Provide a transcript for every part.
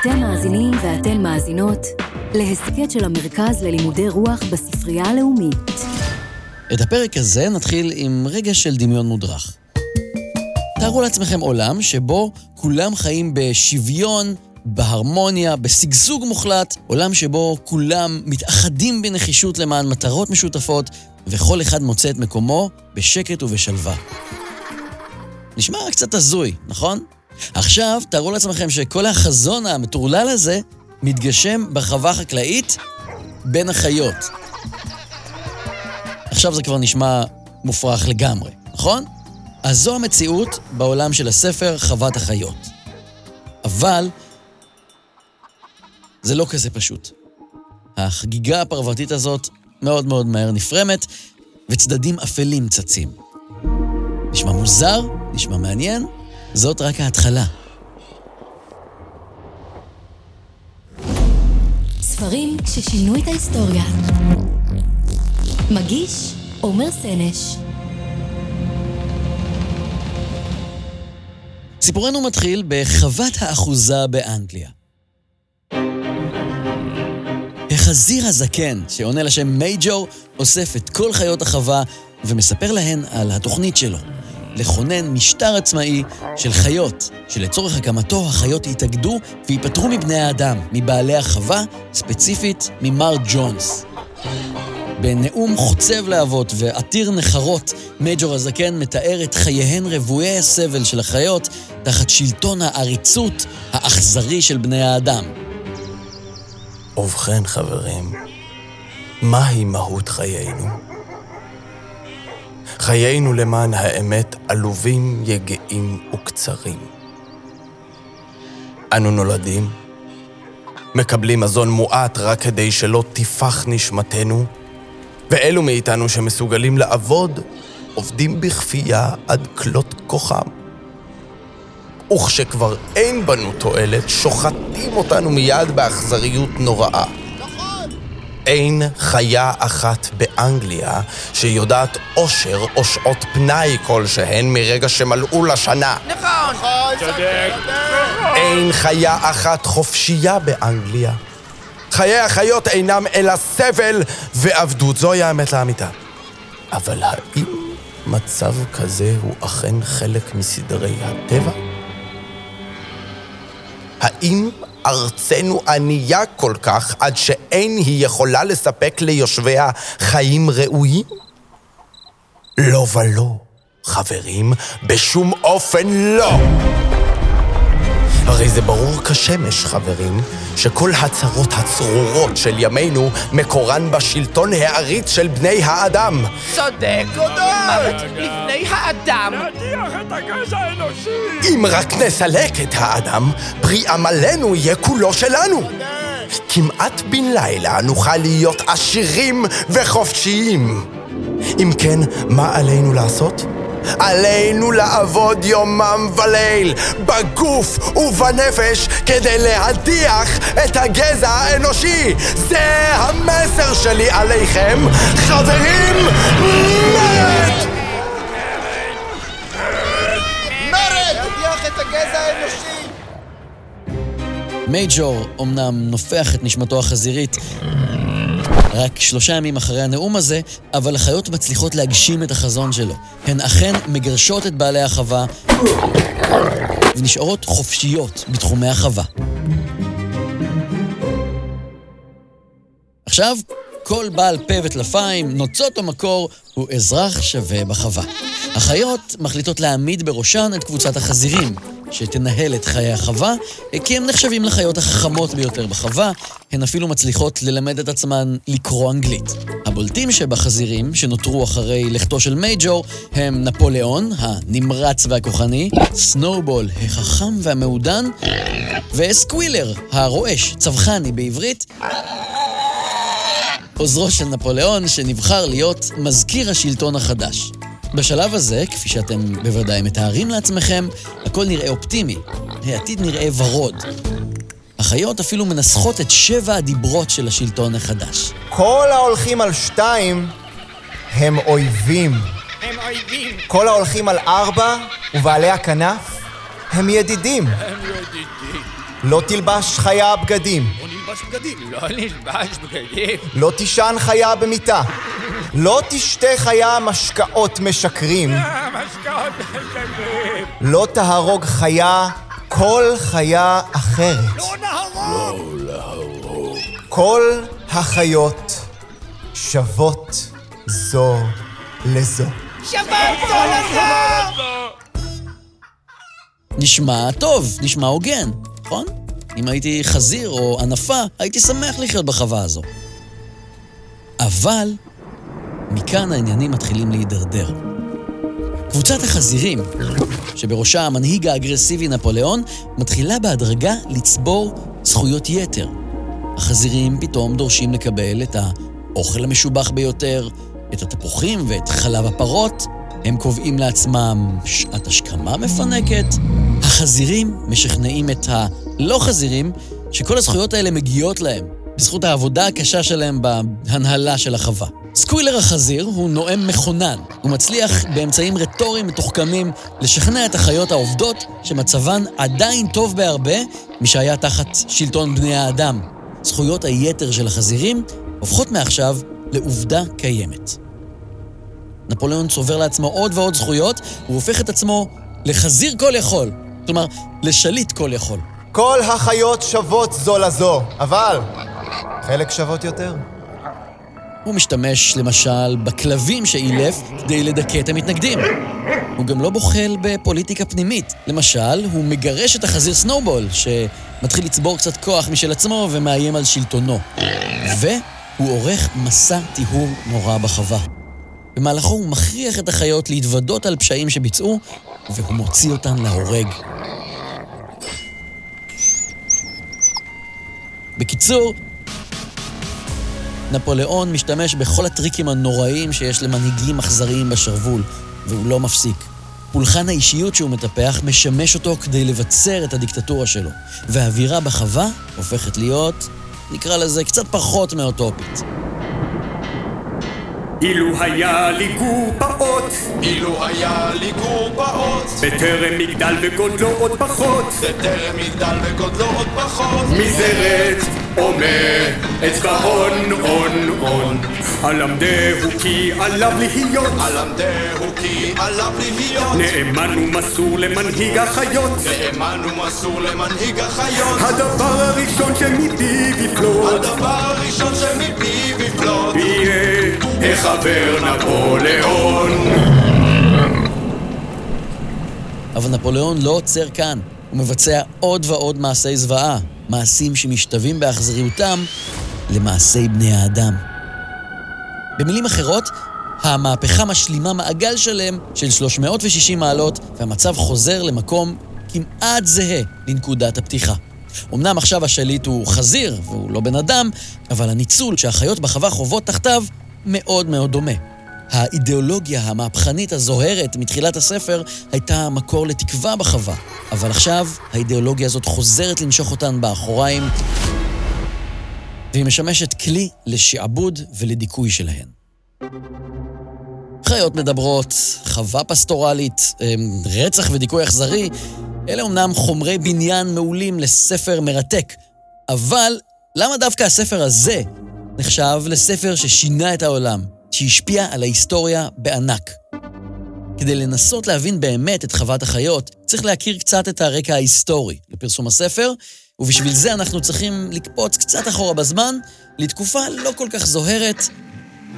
אתם מאזינים ואתן מאזינות להסכת של המרכז ללימודי רוח בספרייה הלאומית. את הפרק הזה נתחיל עם רגע של דמיון מודרך. תארו לעצמכם עולם שבו כולם חיים בשוויון, בהרמוניה, בשגשוג מוחלט, עולם שבו כולם מתאחדים בנחישות למען מטרות משותפות, וכל אחד מוצא את מקומו בשקט ובשלווה. נשמע קצת הזוי, נכון? עכשיו, תארו לעצמכם שכל החזון המטורלל הזה מתגשם בחווה חקלאית בין החיות. עכשיו זה כבר נשמע מופרך לגמרי, נכון? אז זו המציאות בעולם של הספר חוות החיות. אבל זה לא כזה פשוט. החגיגה הפרוותית הזאת מאוד מאוד מהר נפרמת, וצדדים אפלים צצים. נשמע מוזר? נשמע מעניין? זאת רק ההתחלה. ספרים ששינו את ההיסטוריה. מגיש עומר סנש. סיפורנו מתחיל בחוות האחוזה באנגליה. החזיר הזקן, שעונה לשם מייג'ור, אוסף את כל חיות החווה ומספר להן על התוכנית שלו, לכונן משטר עצמאי של חיות, שלצורך הקמתו החיות יתאגדו וייפטרו מבני האדם, מבעלי החווה, ספציפית ממר ג'ונס. בנאום חוצב להבות ועתיר נחרות, מייג'ור הזקן מתאר את חייהן רבויי הסבל של החיות תחת שלטון העריצות האכזרי של בני האדם. ובכן, חברים, מהי מהות חיינו? חיינו למען האמת עלובים, יגעים וקצרים. אנו נולדים, מקבלים מזון מועט רק כדי שלא תפח נשמתנו, ואלו מאיתנו שמסוגלים לעבוד, עובדים בכפייה עד כלות כוחם. וכשכבר אין בנו תועלת, שוחטים אותנו מיד באכזריות נוראה. אין חיה אחת באנגליה שיודעת עושר או שעות פנאי כלשהן מרגע שמלאו לה שנה. נכון. צודק. אין חיה אחת חופשייה באנגליה. חיי החיות אינם אלא סבל ועבדות, זוהי האמת לאמיתה. אבל האם מצב כזה הוא אכן חלק מסדרי הטבע? האם ארצנו ענייה כל כך עד שאין היא יכולה לספק ליושביה חיים ראויים? לא ולא, חברים, בשום אופן לא! הרי זה ברור כשמש, חברים, שכל הצרות הצרורות של ימינו מקורן בשלטון העריץ של בני האדם. צודק. מוות לפני האדם. להדיח את הגזע האנושי! אם רק נסלק את האדם, פרי עמלנו יהיה כולו שלנו. כמעט בן לילה נוכל להיות עשירים וחופשיים. אם כן, מה עלינו לעשות? עלינו לעבוד יומם וליל, בגוף ובנפש, כדי להדיח את הגזע האנושי. זה המסר שלי עליכם, חברים, מרד! מייג'ור אומנם נופח את נשמתו החזירית רק שלושה ימים אחרי הנאום הזה, אבל החיות מצליחות להגשים את החזון שלו. הן אכן מגרשות את בעלי החווה ונשארות חופשיות בתחומי החווה. עכשיו, כל בעל פרווה וטלפיים, נוצות או מקור, הוא אזרח שווה בחווה. החיות מחליטות להעמיד בראשן את קבוצת החזירים, שתנהל את חיי החווה, כי הם נחשבים לחיות החכמות ביותר בחווה, הן אפילו מצליחות ללמד את עצמן לקרוא אנגלית. הבולטים שבחזירים, שנותרו אחרי לכתו של מייג'ור, הם נפוליאון, הנמרץ והכוחני, סנואובול, החכם והמעודן, וסקווילר, הרועש, צווחני בעברית, עוזרו של נפוליאון, שנבחר להיות מזכיר השלטון החדש. בשלב הזה, כפי שאתם בוודאי מתארים לעצמכם, הכל נראה אופטימי. העתיד נראה ורוד. החיות אפילו מנסחות את שבע הדיברות של השלטון החדש. כל ההולכים על שתיים הם אויבים. הם אויבים, כל ההולכים על ארבע ובעלי הכנף הם ידידים. הם ידידים. לא תלבש חיה בגדים. לא נלבש בגדים. לא נלבש בגדים. לא תישן חיה במיטה. לא תשתה חיה משקאות משקרים. אה, משקאות משקרים. לא תהרוג חיה כל חיה אחרת. לא נהרוג. כל החיות שוות זו לזו. שבת זו לזו! נשמע טוב, נשמע הוגן, נכון? אם הייתי חזיר או ענפה, הייתי שמח לחיות בחווה הזו. אבל מכאן העניינים מתחילים להידרדר. קבוצת החזירים, שבראשה המנהיג האגרסיבי נפוליאון, מתחילה בהדרגה לצבור זכויות יתר. החזירים פתאום דורשים לקבל את האוכל המשובח ביותר, את התפוחים ואת חלב הפרות. הם קובעים לעצמם שעת השכמה מפנקת. החזירים משכנעים את הלא חזירים שכל הזכויות האלה מגיעות להם, בזכות העבודה הקשה שלהם בהנהלה של החווה. סקווילר החזיר הוא נואם מכונן. הוא מצליח באמצעים רטוריים מתוחכמים לשכנע את החיות העובדות שמצבן עדיין טוב בהרבה משהיה תחת שלטון בני האדם. זכויות היתר של החזירים הופכות מעכשיו לעובדה קיימת. נפוליאון צובר לעצמו עוד ועוד זכויות, הוא הופך את עצמו לחזיר כל יכול. כלומר, לשליט כל יכול. כל החיות שוות זו לזו, אבל חלק שוות יותר. הוא משתמש למשל בכלבים שאילף כדי לדכא את המתנגדים. הוא גם לא בוחל בפוליטיקה פנימית. למשל, הוא מגרש את החזיר סנובול, שמתחיל לצבור קצת כוח משל עצמו ומאיים על שלטונו. והוא עורך מסע טיהור נורא בחווה. במהלכו הוא מכריח את החיות להתוודות על פשעים שביצעו, והוא מוציא אותן להורג. בקיצור, נפוליאון משתמש בכל הטריקים הנוראיים שיש למנהיגים אכזריים בשרוול, והוא לא מפסיק. פולחן האישיות שהוא מטפח משמש אותו כדי לבצר את הדיקטטורה שלו, והאווירה בחווה הופכת להיות, נקרא לזה, קצת פחות מאוטופית. אילו היה לי גור פעוט, אילו היה לי גור פעוט, בטרם מגדל וגודלו עוד פחות, בטרם יגדל וגודלו עוד פחות, מזרת עומד אצבע הון הון הון, הלמדהו כי עליו להיות. למדהו כי עליו להיות, נאמן ומסור למנהיג החיות, נאמן ומסור למנהיג החיות, הדבר הראשון שמפיו יפלוט, הדבר הראשון שמפיו יפלוט, יהיה החבר נפוליאון. אבל נפוליאון לא עוצר כאן, הוא מבצע עוד ועוד מעשי זוועה, מעשים שמשתווים באכזריותם למעשי בני האדם. במילים אחרות, המהפכה משלימה מעגל שלם של 360 מעלות, והמצב חוזר למקום כמעט זהה לנקודת הפתיחה. אמנם עכשיו השליט הוא חזיר והוא לא בן אדם, אבל הניצול שהחיות בחווה חוות תחתיו מאוד מאוד דומה. האידיאולוגיה המהפכנית הזוהרת מתחילת הספר הייתה מקור לתקווה בחווה, אבל עכשיו האידיאולוגיה הזאת חוזרת לנשוך אותן באחוריים, והיא משמשת כלי לשעבוד ולדיכוי שלהן. חיות מדברות, חווה פסטורלית, אמ, רצח ודיכוי אכזרי, אלה אומנם חומרי בניין מעולים לספר מרתק, אבל למה דווקא הספר הזה נחשב לספר ששינה את העולם, שהשפיע על ההיסטוריה בענק? כדי לנסות להבין באמת את חוות החיות, צריך להכיר קצת את הרקע ההיסטורי לפרסום הספר, ובשביל זה אנחנו צריכים לקפוץ קצת אחורה בזמן, לתקופה לא כל כך זוהרת,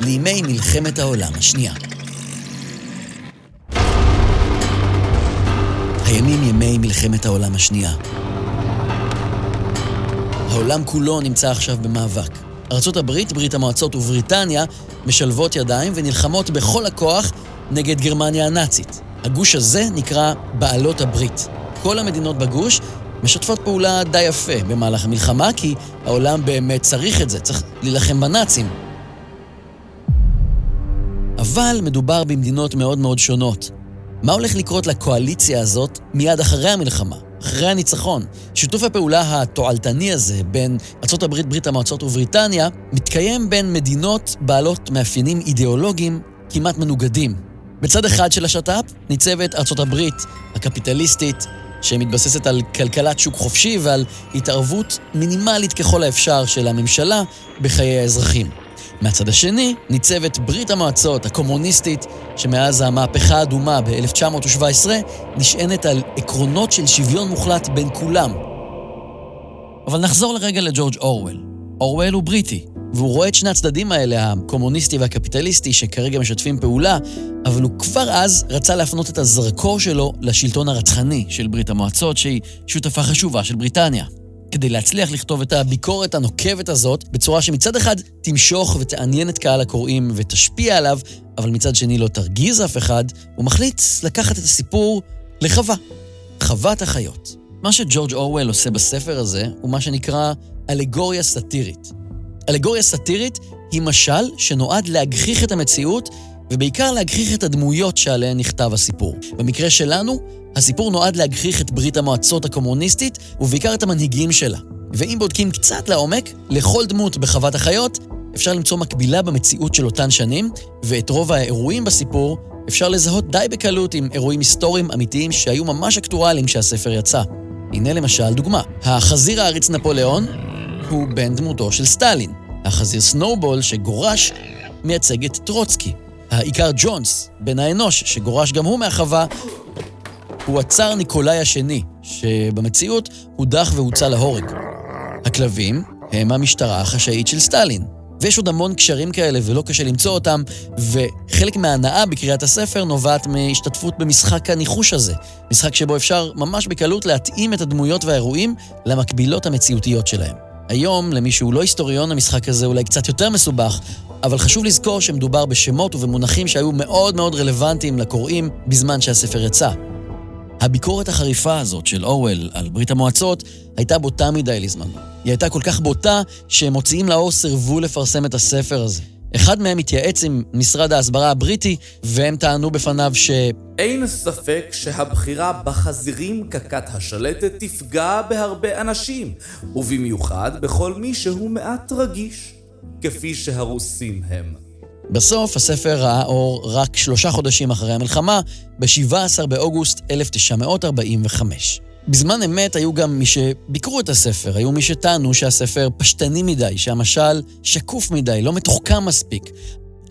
לימי מלחמת העולם השנייה. הימים ימי מלחמת העולם השנייה. העולם כולו נמצא עכשיו במאבק. ארצות הברית, ברית המועצות ובריטניה משלבות ידיים ונלחמות בכל הכוח נגד גרמניה הנאצית. הגוש הזה נקרא בעלות הברית. כל המדינות בגוש משתפות פעולה די יפה במהלך המלחמה, כי העולם באמת צריך את זה, צריך להילחם בנאצים. אבל מדובר במדינות מאוד מאוד שונות. מה הולך לקרות לקואליציה הזאת מיד אחרי המלחמה, אחרי הניצחון? שיתוף הפעולה התועלתני הזה בין ארה"ב, ברית המועצות ובריטניה, מתקיים בין מדינות בעלות מאפיינים אידיאולוגיים כמעט מנוגדים. בצד אחד של השת"פ ניצבת הברית הקפיטליסטית, שמתבססת על כלכלת שוק חופשי ועל התערבות מינימלית ככל האפשר של הממשלה בחיי האזרחים. מהצד השני ניצבת ברית המועצות הקומוניסטית, שמאז המהפכה האדומה ב-1917 נשענת על עקרונות של שוויון מוחלט בין כולם. אבל נחזור לרגע לג'ורג' אורוול. אורוול הוא בריטי, והוא רואה את שני הצדדים האלה, הקומוניסטי והקפיטליסטי, שכרגע משתפים פעולה, אבל הוא כבר אז רצה להפנות את הזרקור שלו לשלטון הרצחני של ברית המועצות, שהיא שותפה חשובה של בריטניה. כדי להצליח לכתוב את הביקורת הנוקבת הזאת בצורה שמצד אחד תמשוך ותעניין את קהל הקוראים ותשפיע עליו, אבל מצד שני לא תרגיז אף אחד, הוא מחליט לקחת את הסיפור לחווה, חוות החיות. מה שג'ורג' אורוול עושה בספר הזה הוא מה שנקרא אלגוריה סאטירית. אלגוריה סאטירית היא משל שנועד להגחיך את המציאות ובעיקר להגחיך את הדמויות שעליהן נכתב הסיפור. במקרה שלנו, הסיפור נועד להגחיך את ברית המועצות הקומוניסטית, ובעיקר את המנהיגים שלה. ואם בודקים קצת לעומק, לכל דמות בחוות החיות אפשר למצוא מקבילה במציאות של אותן שנים, ואת רוב האירועים בסיפור אפשר לזהות די בקלות עם אירועים היסטוריים אמיתיים שהיו ממש אקטואליים כשהספר יצא. הנה למשל דוגמה. החזיר העריץ נפוליאון הוא בן דמותו של סטלין. החזיר סנובול שגורש מייצג את טרוצקי. העיקר ג'ונס, בן האנוש, שגורש גם הוא מהחווה, הוא הצאר ניקולאי השני, שבמציאות הודח והוצא להורג. הכלבים הם המשטרה החשאית של סטלין. ויש עוד המון קשרים כאלה ולא קשה למצוא אותם, וחלק מההנאה בקריאת הספר נובעת מהשתתפות במשחק הניחוש הזה. משחק שבו אפשר ממש בקלות להתאים את הדמויות והאירועים למקבילות המציאותיות שלהם. היום, למי שהוא לא היסטוריון, המשחק הזה אולי קצת יותר מסובך, אבל חשוב לזכור שמדובר בשמות ובמונחים שהיו מאוד מאוד רלוונטיים לקוראים בזמן שהספר יצא. הביקורת החריפה הזאת של אורוול על ברית המועצות הייתה בוטה מדי לזמנו. היא הייתה כל כך בוטה שמוציאים לאור סירבו לפרסם את הספר הזה. אחד מהם התייעץ עם משרד ההסברה הבריטי, והם טענו בפניו ש... אין ספק שהבחירה בחזירים ככת השלטת תפגע בהרבה אנשים, ובמיוחד בכל מי שהוא מעט רגיש, כפי שהרוסים הם. בסוף הספר ראה אור רק שלושה חודשים אחרי המלחמה, ב-17 באוגוסט 1945. בזמן אמת היו גם מי שביקרו את הספר, היו מי שטענו שהספר פשטני מדי, שהמשל שקוף מדי, לא מתוחכם מספיק.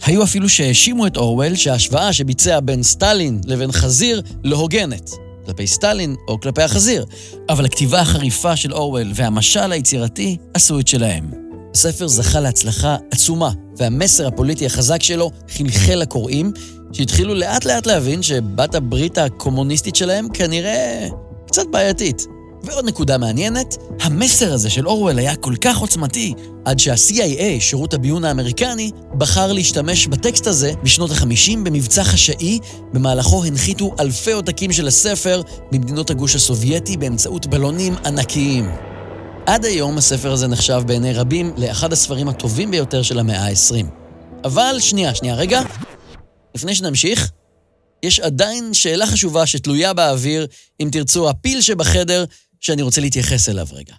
היו אפילו שהאשימו את אורוול שההשוואה שביצע בין סטלין לבין חזיר לא הוגנת, כלפי סטלין או כלפי החזיר. אבל הכתיבה החריפה של אורוול והמשל היצירתי עשו את שלהם. הספר זכה להצלחה עצומה, והמסר הפוליטי החזק שלו חלחל לקוראים, שהתחילו לאט לאט להבין שבת הברית הקומוניסטית שלהם כנראה קצת בעייתית. ועוד נקודה מעניינת, המסר הזה של אורוול היה כל כך עוצמתי, עד שה-CIA, שירות הביון האמריקני, בחר להשתמש בטקסט הזה בשנות ה-50 במבצע חשאי, במהלכו הנחיתו אלפי עותקים של הספר במדינות הגוש הסובייטי באמצעות בלונים ענקיים. עד היום הספר הזה נחשב בעיני רבים לאחד הספרים הטובים ביותר של המאה ה-20. אבל שנייה, שנייה, רגע. לפני שנמשיך, יש עדיין שאלה חשובה שתלויה באוויר, אם תרצו, הפיל שבחדר, שאני רוצה להתייחס אליו רגע.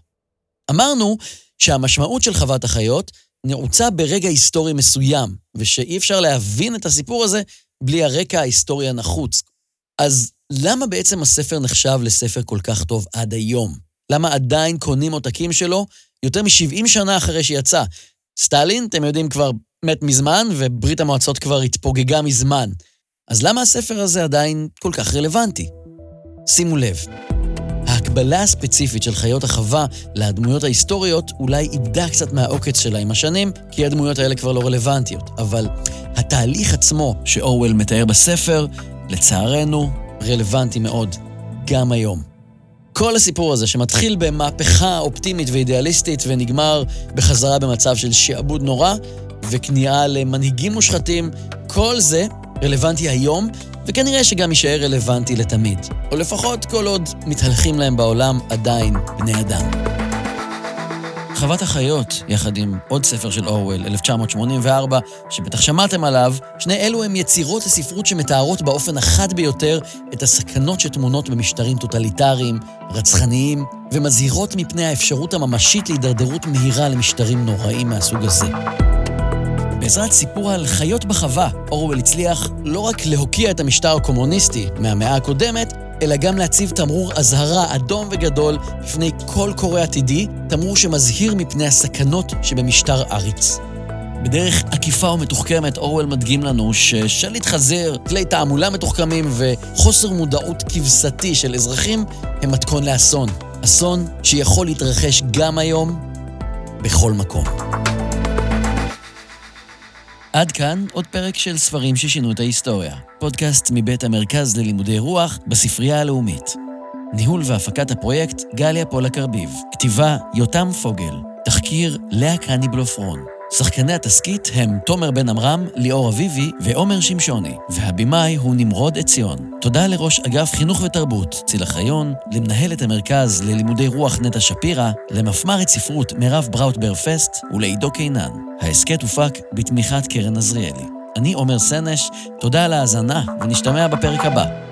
אמרנו שהמשמעות של חוות החיות נעוצה ברגע היסטורי מסוים, ושאי אפשר להבין את הסיפור הזה בלי הרקע ההיסטורי הנחוץ. אז למה בעצם הספר נחשב לספר כל כך טוב עד היום? למה עדיין קונים עותקים שלו יותר מ-70 שנה אחרי שיצא. סטלין, אתם יודעים, כבר מת מזמן, וברית המועצות כבר התפוגגה מזמן. אז למה הספר הזה עדיין כל כך רלוונטי? שימו לב, ההקבלה הספציפית של חיות החווה לדמויות ההיסטוריות אולי איבדה קצת מהעוקץ שלה עם השנים, כי הדמויות האלה כבר לא רלוונטיות. אבל התהליך עצמו שאורוול מתאר בספר, לצערנו, רלוונטי מאוד, גם היום. כל הסיפור הזה, שמתחיל במהפכה אופטימית ואידיאליסטית ונגמר בחזרה במצב של שעבוד נורא וכניעה למנהיגים מושחתים, כל זה רלוונטי היום, וכנראה שגם יישאר רלוונטי לתמיד. או לפחות כל עוד מתהלכים להם בעולם עדיין בני אדם. חוות החיות, יחד עם עוד ספר של אורוול, 1984, שבטח שמעתם עליו, שני אלו הם יצירות הספרות שמתארות באופן החד ביותר את הסכנות שטמונות במשטרים טוטליטריים, רצחניים, ומזהירות מפני האפשרות הממשית להידרדרות מהירה למשטרים נוראים מהסוג הזה. בעזרת סיפור על חיות בחווה, אורוול הצליח לא רק להוקיע את המשטר הקומוניסטי מהמאה הקודמת, אלא גם להציב תמרור אזהרה אדום וגדול בפני כל קורא עתידי, תמרור שמזהיר מפני הסכנות שבמשטר עריץ. בדרך עקיפה ומתוחכמת, אורוול מדגים לנו ששליט חזיר, כלי תעמולה מתוחכמים וחוסר מודעות כבשתי של אזרחים הם מתכון לאסון. אסון שיכול להתרחש גם היום, בכל מקום. עד כאן עוד פרק של ספרים ששינו את ההיסטוריה. פודקאסט מבית המרכז ללימודי רוח בספרייה הלאומית. ניהול והפקת הפרויקט גליה פולק ארביב. כתיבה יותם פוגל. תחקיר לאה קני בלופרון. שחקני התסכית הם תומר בן עמרם, ליאור אביבי ועומר שמשוני, והבמאי הוא נמרוד עציון. תודה לראש אגף חינוך ותרבות, צילה חיון, למנהלת המרכז ללימודי רוח נטע שפירא, למפמ"רת ספרות מירב בראוטבר פסט ולעידו קינן. ההסכת הופק בתמיכת קרן עזריאלי. אני עומר סנש, תודה על ההאזנה ונשתמע בפרק הבא.